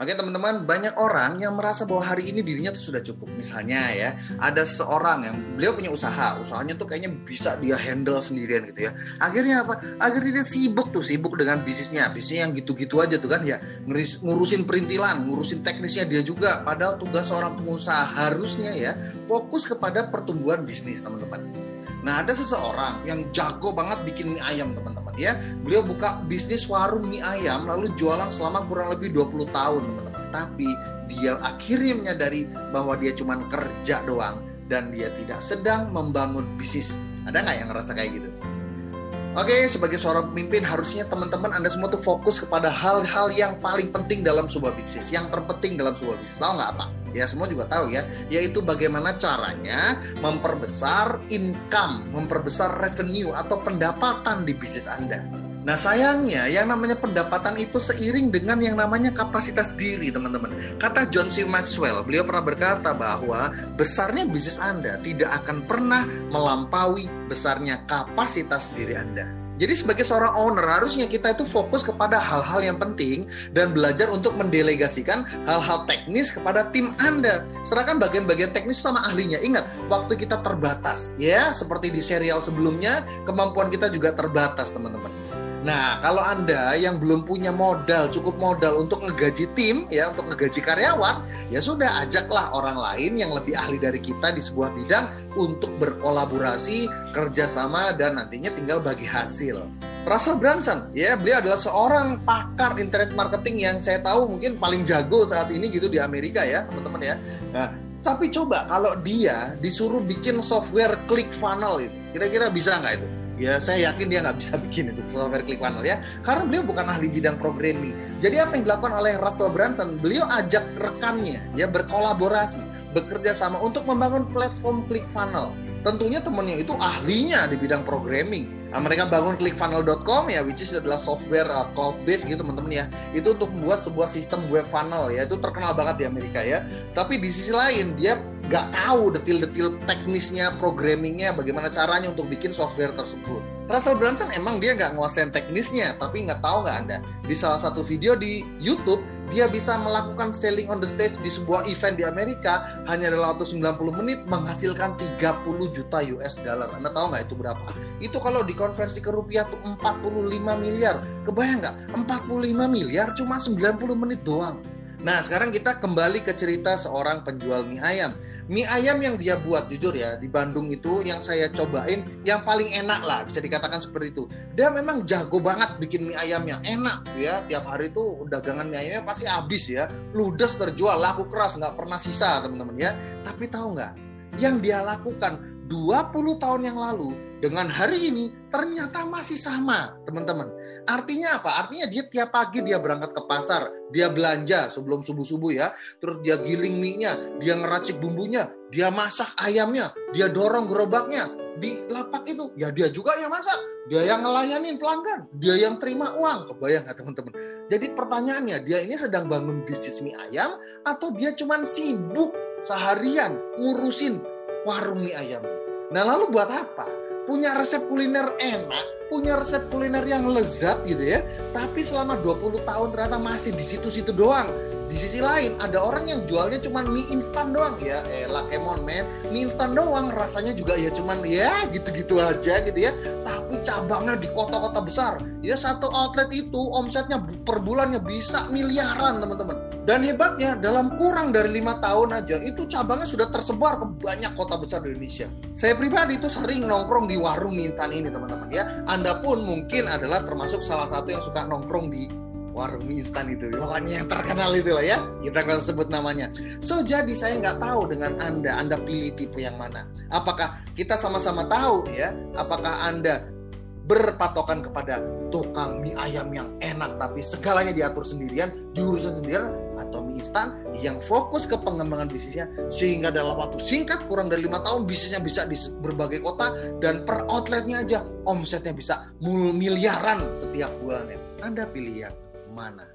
Oke teman-teman, banyak orang yang merasa bahwa hari ini dirinya tuh sudah cukup. Misalnya ya, ada seorang yang beliau punya usaha, usahanya tuh kayaknya bisa dia handle sendirian gitu ya. Akhirnya apa? Akhirnya dia sibuk tuh, sibuk dengan bisnisnya. Bisnisnya yang gitu-gitu aja tuh kan ya, ngurusin perintilan, ngurusin teknisnya dia juga. Padahal tugas seorang pengusaha harusnya ya fokus kepada pertumbuhan bisnis teman-teman. Nah ada seseorang yang jago banget bikin mie ayam teman-teman ya. Beliau buka bisnis warung mie ayam lalu jualan selama kurang lebih 20 tahun, teman-teman. Tapi dia akhirnya menyadari bahwa dia cuma kerja doang dan dia tidak sedang membangun bisnis. Ada nggak yang ngerasa kayak gitu? Oke, sebagai seorang pemimpin harusnya teman-teman Anda semua tuh fokus kepada hal-hal yang paling penting dalam sebuah bisnis, yang terpenting dalam sebuah bisnis. Tahu nggak apa? Ya semua juga tahu ya, yaitu bagaimana caranya memperbesar income, memperbesar revenue atau pendapatan di bisnis Anda. Nah sayangnya yang namanya pendapatan itu seiring dengan yang namanya kapasitas diri teman-teman. Kata John C. Maxwell, beliau pernah berkata bahwa besarnya bisnis Anda tidak akan pernah melampaui besarnya kapasitas diri Anda. Jadi sebagai seorang owner harusnya kita itu fokus kepada hal-hal yang penting dan belajar untuk mendelegasikan hal-hal teknis kepada tim Anda. Serahkan bagian-bagian teknis sama ahlinya. Ingat, waktu kita terbatas ya, seperti di serial sebelumnya, kemampuan kita juga terbatas, teman-teman. Nah, kalau Anda yang belum punya modal, cukup modal untuk ngegaji tim, ya, untuk ngegaji karyawan, ya sudah ajaklah orang lain yang lebih ahli dari kita di sebuah bidang untuk berkolaborasi, kerjasama, dan nantinya tinggal bagi hasil. Russell Brunson, ya beliau adalah seorang pakar internet marketing yang saya tahu mungkin paling jago saat ini gitu di Amerika ya, teman-teman ya. Nah, tapi coba kalau dia disuruh bikin software click funnel itu, kira-kira bisa nggak itu? Ya saya yakin dia nggak bisa bikin itu software ClickFunnels ya karena beliau bukan ahli bidang programming jadi apa yang dilakukan oleh Russell Brunson beliau ajak rekannya ya berkolaborasi bekerja sama untuk membangun platform ClickFunnels tentunya temennya itu ahlinya di bidang programming. Nah, mereka bangun clickfunnel.com ya, which is adalah software uh, cloud based gitu teman-teman ya. Itu untuk membuat sebuah sistem web funnel ya, itu terkenal banget di Amerika ya. Tapi di sisi lain dia nggak tahu detil-detil teknisnya, programmingnya, bagaimana caranya untuk bikin software tersebut. Russell Brunson emang dia nggak nguasain teknisnya, tapi nggak tahu nggak Anda. Di salah satu video di YouTube, dia bisa melakukan selling on the stage di sebuah event di Amerika hanya dalam waktu 90 menit menghasilkan 30 juta US dollar. Anda tahu nggak itu berapa? Itu kalau dikonversi ke rupiah tuh 45 miliar. Kebayang nggak? 45 miliar cuma 90 menit doang. Nah, sekarang kita kembali ke cerita seorang penjual mie ayam. Mie ayam yang dia buat, jujur ya, di Bandung itu yang saya cobain, yang paling enak lah, bisa dikatakan seperti itu. Dia memang jago banget bikin mie ayam yang enak ya. Tiap hari itu dagangan mie ayamnya pasti habis ya. Ludes terjual, laku keras, nggak pernah sisa teman-teman ya. Tapi tahu nggak? Yang dia lakukan 20 tahun yang lalu dengan hari ini ternyata masih sama, teman-teman. Artinya apa? Artinya dia tiap pagi dia berangkat ke pasar, dia belanja sebelum subuh-subuh ya, terus dia giling mie-nya, dia ngeracik bumbunya, dia masak ayamnya, dia dorong gerobaknya di lapak itu. Ya dia juga yang masak, dia yang ngelayanin pelanggan, dia yang terima uang. Kebayang nggak teman-teman? Jadi pertanyaannya, dia ini sedang bangun bisnis mie ayam atau dia cuma sibuk seharian ngurusin warung mie ayamnya? Nah lalu buat apa? Punya resep kuliner enak, punya resep kuliner yang lezat gitu ya. Tapi selama 20 tahun ternyata masih di situ-situ doang. Di sisi lain ada orang yang jualnya cuma mie instan doang ya. Eh lah kemon men, mie instan doang rasanya juga ya cuman ya gitu-gitu aja gitu ya. Tapi cabangnya di kota-kota besar. Ya satu outlet itu omsetnya per bulannya bisa miliaran teman-teman. Dan hebatnya dalam kurang dari lima tahun aja itu cabangnya sudah tersebar ke banyak kota besar di Indonesia. Saya pribadi itu sering nongkrong di warung mie instan ini teman-teman ya. Anda pun mungkin adalah termasuk salah satu yang suka nongkrong di warung mie instan itu. Pokoknya yang terkenal itu lah ya. Kita akan sebut namanya. So jadi saya nggak tahu dengan anda anda pilih tipe yang mana. Apakah kita sama-sama tahu ya? Apakah anda berpatokan kepada tukang mie ayam yang enak tapi segalanya diatur sendirian diurusin sendirian atau mie instan yang fokus ke pengembangan bisnisnya sehingga dalam waktu singkat kurang dari lima tahun bisnisnya bisa di berbagai kota dan per outletnya aja omsetnya bisa miliaran setiap bulannya. Anda pilih yang mana